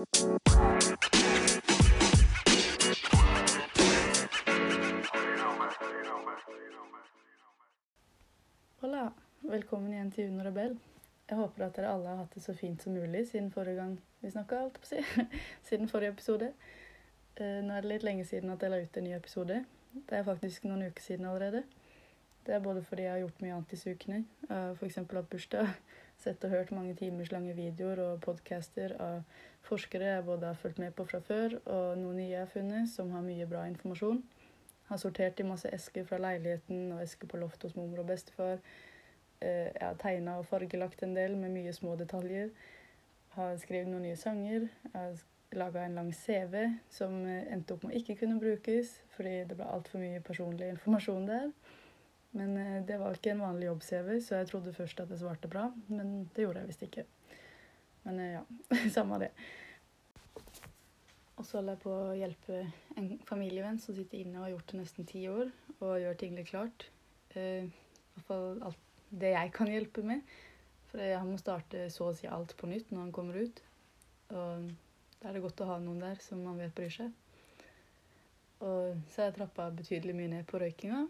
Hola. Velkommen igjen til Uno Rebell. Jeg håper at dere alle har hatt det så fint som mulig siden forrige gang vi snakka, alt på si. siden forrige episode. Eh, Nå er det litt lenge siden at jeg la ut en ny episode. Det er faktisk noen uker siden allerede. Det er både fordi jeg har gjort mye annet disse ukene. F.eks. hatt bursdag, sett og hørt mange timers lange videoer og podcaster av forskere jeg både har fulgt med på fra før, og noen nye jeg har funnet som har mye bra informasjon. Har sortert i masse esker fra leiligheten og esker på loftet hos mormor og bestefar. Eh, Jeg har tegna og fargelagt en del med mye små detaljer. Har skrevet noen nye sanger. Jeg har laga en lang CV som eh, endte opp med å ikke kunne brukes fordi det ble altfor mye personlig informasjon der. Men eh, det var ikke en vanlig jobb-CV, så jeg trodde først at det svarte bra. Men det gjorde jeg visst ikke. Men eh, ja, samme det. Og så holder jeg på å hjelpe en familievenn som sitter inne og har gjort det nesten ti år, og gjør ting litt klart. Eh, I hvert fall alt det jeg kan hjelpe med. For han må starte så å si alt på nytt når han kommer ut. Og da er det godt å ha noen der som man vet bryr seg. Og så har jeg trappa betydelig mye ned på røykinga.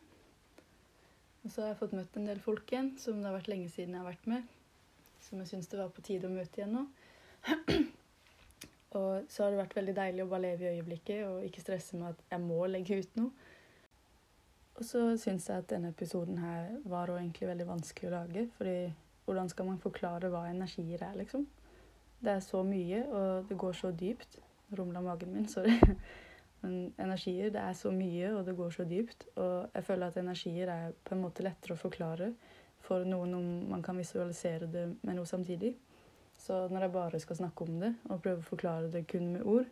Og så har jeg fått møtt en del folk igjen som det har vært lenge siden jeg har vært med. Som jeg syns det var på tide å møte igjen nå. Og så har det vært veldig deilig å bare leve i øyeblikket og ikke stresse med at jeg må legge ut noe. Og så syns jeg at denne episoden her var egentlig veldig vanskelig å lage. fordi hvordan skal man forklare hva energier er, liksom? Det er så mye, og det går så dypt. Rumla magen min, sorry. Men energier, det er så mye, og det går så dypt. Og jeg føler at energier er på en måte lettere å forklare for noen om man kan visualisere det med noe samtidig. Så når jeg bare skal snakke om det og prøve å forklare det kun med ord,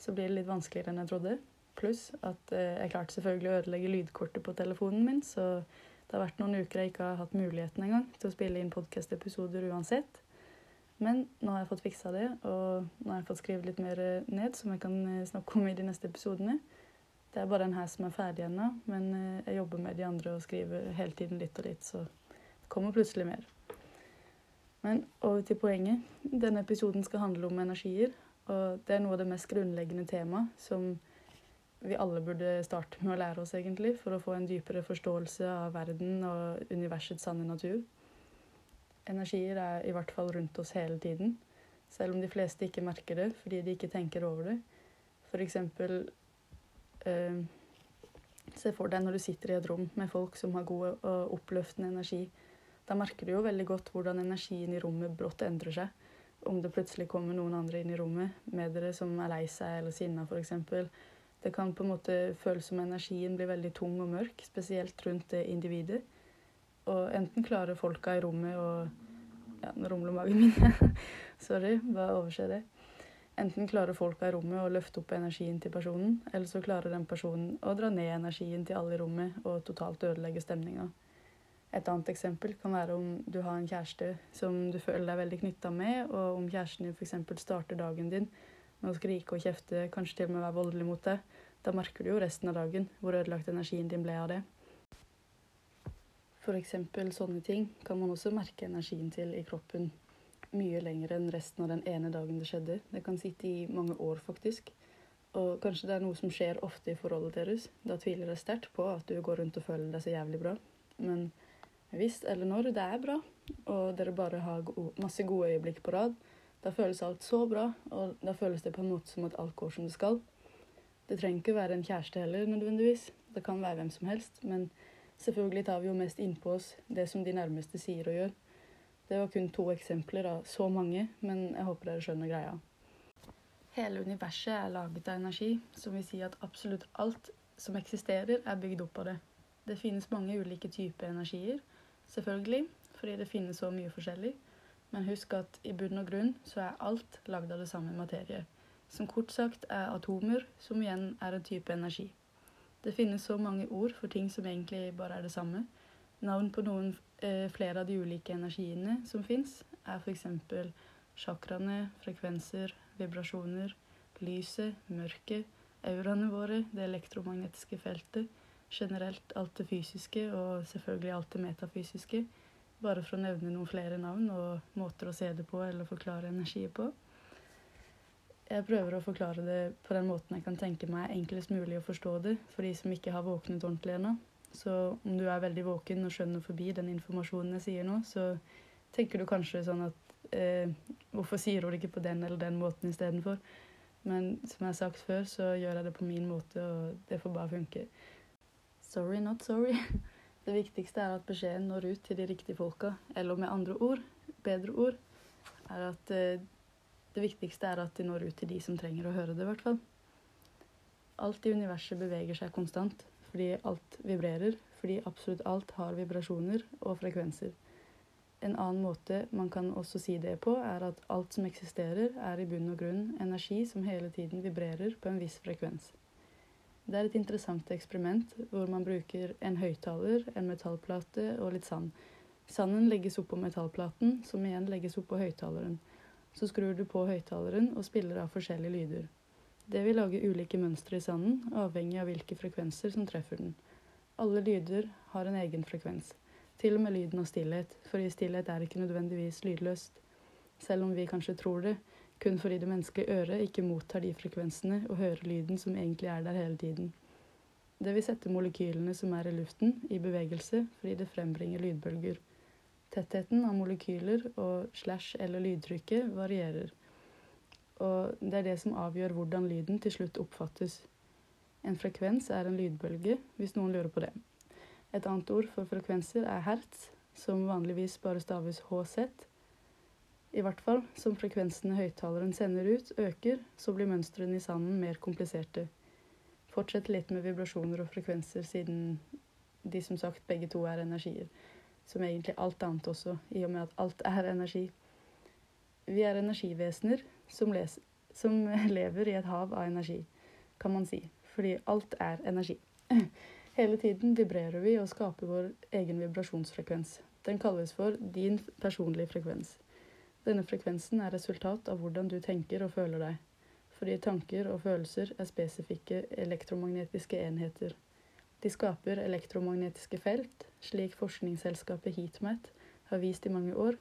så blir det litt vanskeligere enn jeg trodde. Pluss at eh, jeg klarte selvfølgelig å ødelegge lydkortet på telefonen min, så det har vært noen uker jeg ikke har hatt muligheten engang til å spille inn podkast-episoder uansett. Men nå har jeg fått fiksa det, og nå har jeg fått skrevet litt mer ned som jeg kan eh, snakke om i de neste episodene. Det er bare den her som er ferdig ennå, men eh, jeg jobber med de andre og skriver hele tiden litt og litt, så kommer plutselig mer. Men over til poenget. Denne episoden skal handle om energier. Og det er noe av det mest grunnleggende temaet som vi alle burde starte med å lære oss, egentlig, for å få en dypere forståelse av verden og universets sanne natur. Energier er i hvert fall rundt oss hele tiden, selv om de fleste ikke merker det fordi de ikke tenker over det. For eksempel eh, Se for deg når du sitter i et rom med folk som har god og oppløftende energi. Da merker du jo veldig godt hvordan energien i rommet brått endrer seg. Om det plutselig kommer noen andre inn i rommet med dere som er lei seg eller sinna f.eks. Det kan på en måte føles som energien blir veldig tung og mørk, spesielt rundt det individet. Og enten klarer folka i rommet å Ja, nå rumler magen min. Sorry, bare overse det. Enten klarer folka i rommet å løfte opp energien til personen, eller så klarer den personen å dra ned energien til alle i rommet og totalt ødelegge stemninga. Et annet eksempel kan være om du har en kjæreste som du føler deg veldig knytta med, og om kjæresten din f.eks. starter dagen din med å skrike og kjefte, kanskje til og med være voldelig mot deg. Da merker du jo resten av dagen hvor ødelagt energien din ble av det. F.eks. sånne ting kan man også merke energien til i kroppen mye lenger enn resten av den ene dagen det skjedde. Det kan sitte i mange år, faktisk. Og kanskje det er noe som skjer ofte i forholdet deres. Da tviler jeg sterkt på at du går rundt og føler deg så jævlig bra. Men hvis eller når det er bra, og dere bare har masse gode øyeblikk på rad, da føles alt så bra, og da føles det på en måte som at alt går som det skal. Det trenger ikke være en kjæreste heller, nødvendigvis. Det kan være hvem som helst. Men selvfølgelig tar vi jo mest innpå oss det som de nærmeste sier og gjør. Det var kun to eksempler av så mange, men jeg håper dere skjønner greia. Hele universet er laget av energi, som vil si at absolutt alt som eksisterer, er bygd opp av det. Det finnes mange ulike typer energier, selvfølgelig, fordi det finnes så mye forskjellig. Men husk at i bunn og grunn så er alt lagd av det samme materie. Som kort sagt er atomer, som igjen er en type energi. Det finnes så mange ord for ting som egentlig bare er det samme. Navn på noen eh, flere av de ulike energiene som fins, er f.eks. sjakraene, frekvenser, vibrasjoner, lyset, mørket, auraene våre, det elektromagnetiske feltet, generelt alt det fysiske og selvfølgelig alt det metafysiske. Bare for å nevne noen flere navn og måter å se det på eller forklare energier på. Jeg prøver å forklare det på den måten jeg kan tenke meg enklest mulig å forstå det for de som ikke har våknet ordentlig ennå. Så om du er veldig våken og skjønner forbi den informasjonen jeg sier nå, så tenker du kanskje sånn at eh, hvorfor sier hun det ikke på den eller den måten istedenfor? Men som jeg har sagt før, så gjør jeg det på min måte, og det får bare funke. Sorry, not sorry. Det viktigste er at beskjeden når ut til de riktige folka, eller med andre ord, bedre ord, er at eh, det viktigste er at de når ut til de som trenger å høre det, i hvert fall. Alt i universet beveger seg konstant fordi alt vibrerer, fordi absolutt alt har vibrasjoner og frekvenser. En annen måte man kan også si det på, er at alt som eksisterer, er i bunn og grunn energi som hele tiden vibrerer på en viss frekvens. Det er et interessant eksperiment hvor man bruker en høyttaler, en metallplate og litt sand. Sanden legges oppå metallplaten, som igjen legges oppå høyttaleren. Så skrur du på høyttaleren og spiller av forskjellige lyder. Det vil lage ulike mønstre i sanden, avhengig av hvilke frekvenser som treffer den. Alle lyder har en egen frekvens. Til og med lyden av stillhet, for i stillhet er ikke nødvendigvis lydløst. Selv om vi kanskje tror det, kun fordi det menneskelige øret ikke mottar de frekvensene og hører lyden som egentlig er der hele tiden. Det vil sette molekylene som er i luften, i bevegelse fordi det frembringer lydbølger. Tettheten av molekyler og slash eller lydtrykket varierer. Og det er det som avgjør hvordan lyden til slutt oppfattes. En frekvens er en lydbølge, hvis noen lurer på det. Et annet ord for frekvenser er hertz, som vanligvis bare staves HZ, i hvert fall som frekvensene høyttaleren sender ut, øker, så blir mønstrene i sanden mer kompliserte. Fortsett litt med vibrasjoner og frekvenser, siden de som sagt begge to er energier. Som egentlig alt annet også, i og med at alt er energi. Vi er energivesener som, les, som lever i et hav av energi, kan man si. Fordi alt er energi. Hele tiden vibrerer vi og skaper vår egen vibrasjonsfrekvens. Den kalles for din personlige frekvens. Denne frekvensen er resultat av hvordan du tenker og føler deg, fordi tanker og følelser er spesifikke elektromagnetiske enheter. De skaper elektromagnetiske felt, slik forskningsselskapet Heatmat har vist i mange år.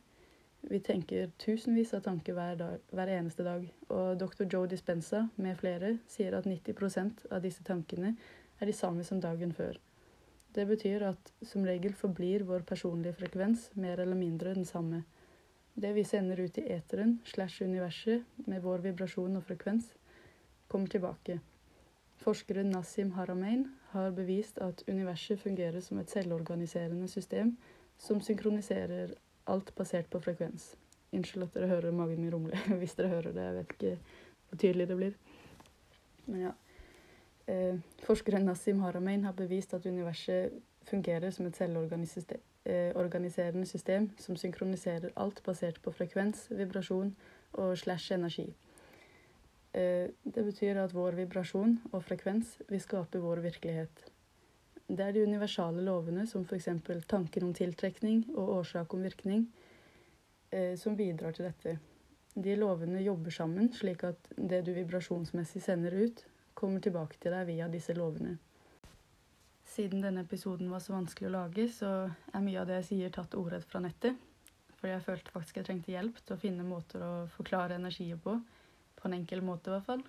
Vi tenker tusenvis av tanker hver, dag, hver eneste dag, og dr. Joe Dispenza med flere sier at 90% av disse tankene er de samme som dagen før. Det betyr at som regel forblir vår personlige frekvens mer eller mindre den samme. Det vi sender ut i eteren slash universet med vår vibrasjon og frekvens, kommer tilbake. Forskeren Nassim Haramein har bevist at universet fungerer som et selvorganiserende system som synkroniserer alt basert på frekvens. Unnskyld at dere hører magen min rumle hvis dere hører det. Jeg vet ikke hvor tydelig det blir. Men ja. Eh, forskeren Nassim Haramein har bevist at universet fungerer som et selvorganisert organiserende system som synkroniserer alt basert på frekvens, vibrasjon og slash energi. Eh, det betyr at vår vibrasjon og frekvens vil skape vår virkelighet. Det er de universale lovene, som f.eks. tanken om tiltrekning og årsak om virkning, eh, som bidrar til dette. De lovene jobber sammen, slik at det du vibrasjonsmessig sender ut, kommer tilbake til deg via disse lovene. Siden denne episoden var så vanskelig å lage, så er mye av det jeg sier, tatt ordrett fra nettet. Fordi jeg følte faktisk jeg trengte hjelp til å finne måter å forklare energier på. På en enkel måte, i hvert fall.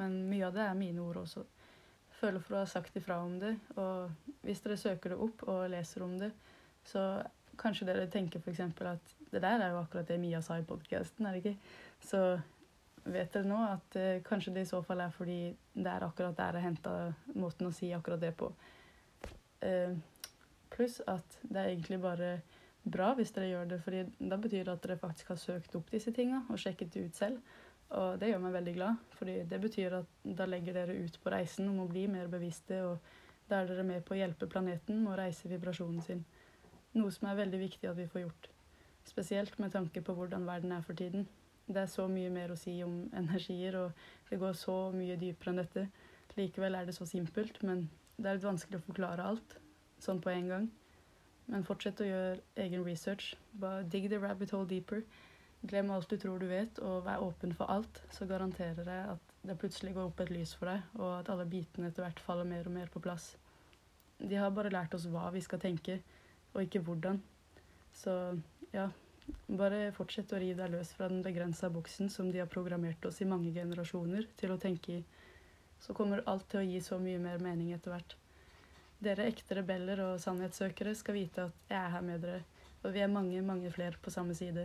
Men mye av det er mine ord også. Jeg føler for å ha sagt ifra om det. Og hvis dere søker det opp og leser om det, så kanskje dere tenker f.eks. at det der er jo akkurat det Mia sa i podkasten, er det ikke? Så vet dere nå at eh, kanskje det i så fall er fordi det er akkurat der jeg henta måten å si akkurat det på. Eh, pluss at det er egentlig bare bra hvis dere gjør det, fordi da betyr det at dere faktisk har søkt opp disse tinga og sjekket det ut selv. Og det gjør meg veldig glad, fordi det betyr at da legger dere ut på reisen om å bli mer bevisste, og da er dere med på å hjelpe planeten med å reise vibrasjonen sin. Noe som er veldig viktig at vi får gjort. Spesielt med tanke på hvordan verden er for tiden. Det er så mye mer å si om energier, og det går så mye dypere enn dette. Likevel er det så simpelt, men det er litt vanskelig å forklare alt sånn på en gang. Men fortsett å gjøre egen research. Bare dig the rabbit hole deeper. Glem alt du tror du vet, og vær åpen for alt. Så garanterer jeg at det plutselig går opp et lys for deg, og at alle bitene etter hvert faller mer og mer på plass. De har bare lært oss hva vi skal tenke, og ikke hvordan. Så ja, Bare fortsett å rive deg løs fra den begrensa boksen som de har programmert oss i mange generasjoner til å tenke i. Så kommer alt til å gi så mye mer mening etter hvert. Dere ekte rebeller og sannhetssøkere skal vite at jeg er her med dere, og vi er mange, mange flere på samme side,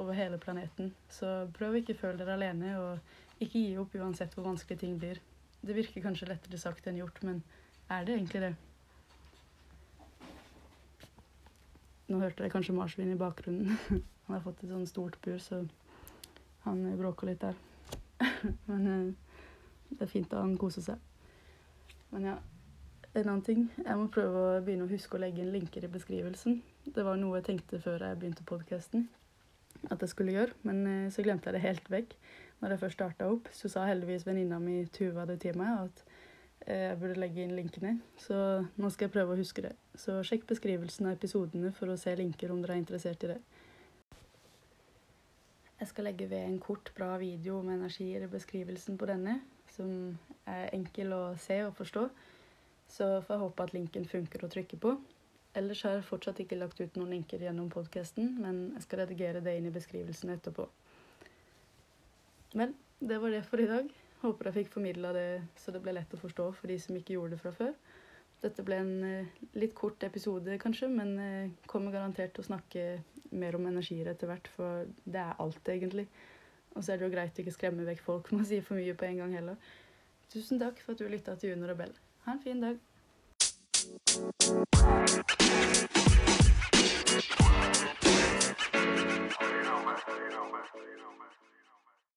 over hele planeten. Så prøv å ikke føle dere alene, og ikke gi opp uansett hvor vanskelig ting blir. Det virker kanskje lettere sagt enn gjort, men er det egentlig det? Nå hørte jeg kanskje marsvin i bakgrunnen. Han har fått et sånn stort bur, så han bråker litt der. Men eh, det er fint at han koser seg. Men ja, en annen ting. Jeg må prøve å begynne å huske å legge inn linker i beskrivelsen. Det var noe jeg tenkte før jeg begynte podkasten at jeg skulle gjøre, men eh, så glemte jeg det helt vekk. Når jeg først starta opp, så sa heldigvis venninna mi Tuva det til meg at eh, jeg burde legge inn linkene. Så nå skal jeg prøve å huske det. Så sjekk beskrivelsen av episodene for å se linker om dere er interessert i det. Jeg skal legge ved en kort, bra video om energier i beskrivelsen på denne, som er enkel å se og forstå. Så får jeg håpe at linken funker å trykke på. Ellers har jeg fortsatt ikke lagt ut noen linker gjennom podkasten, men jeg skal redigere det inn i beskrivelsen etterpå. Men det var det for i dag. Håper jeg fikk formidla det så det ble lett å forstå for de som ikke gjorde det fra før. Dette ble en eh, litt kort episode, kanskje, men eh, kommer garantert til å snakke mer om energier etter hvert, for det er alt, egentlig. Og så er det jo greit å ikke skremme vekk folk med å si for mye på en gang heller. Tusen takk for at du lytta til Uno Rebell. Ha en fin dag.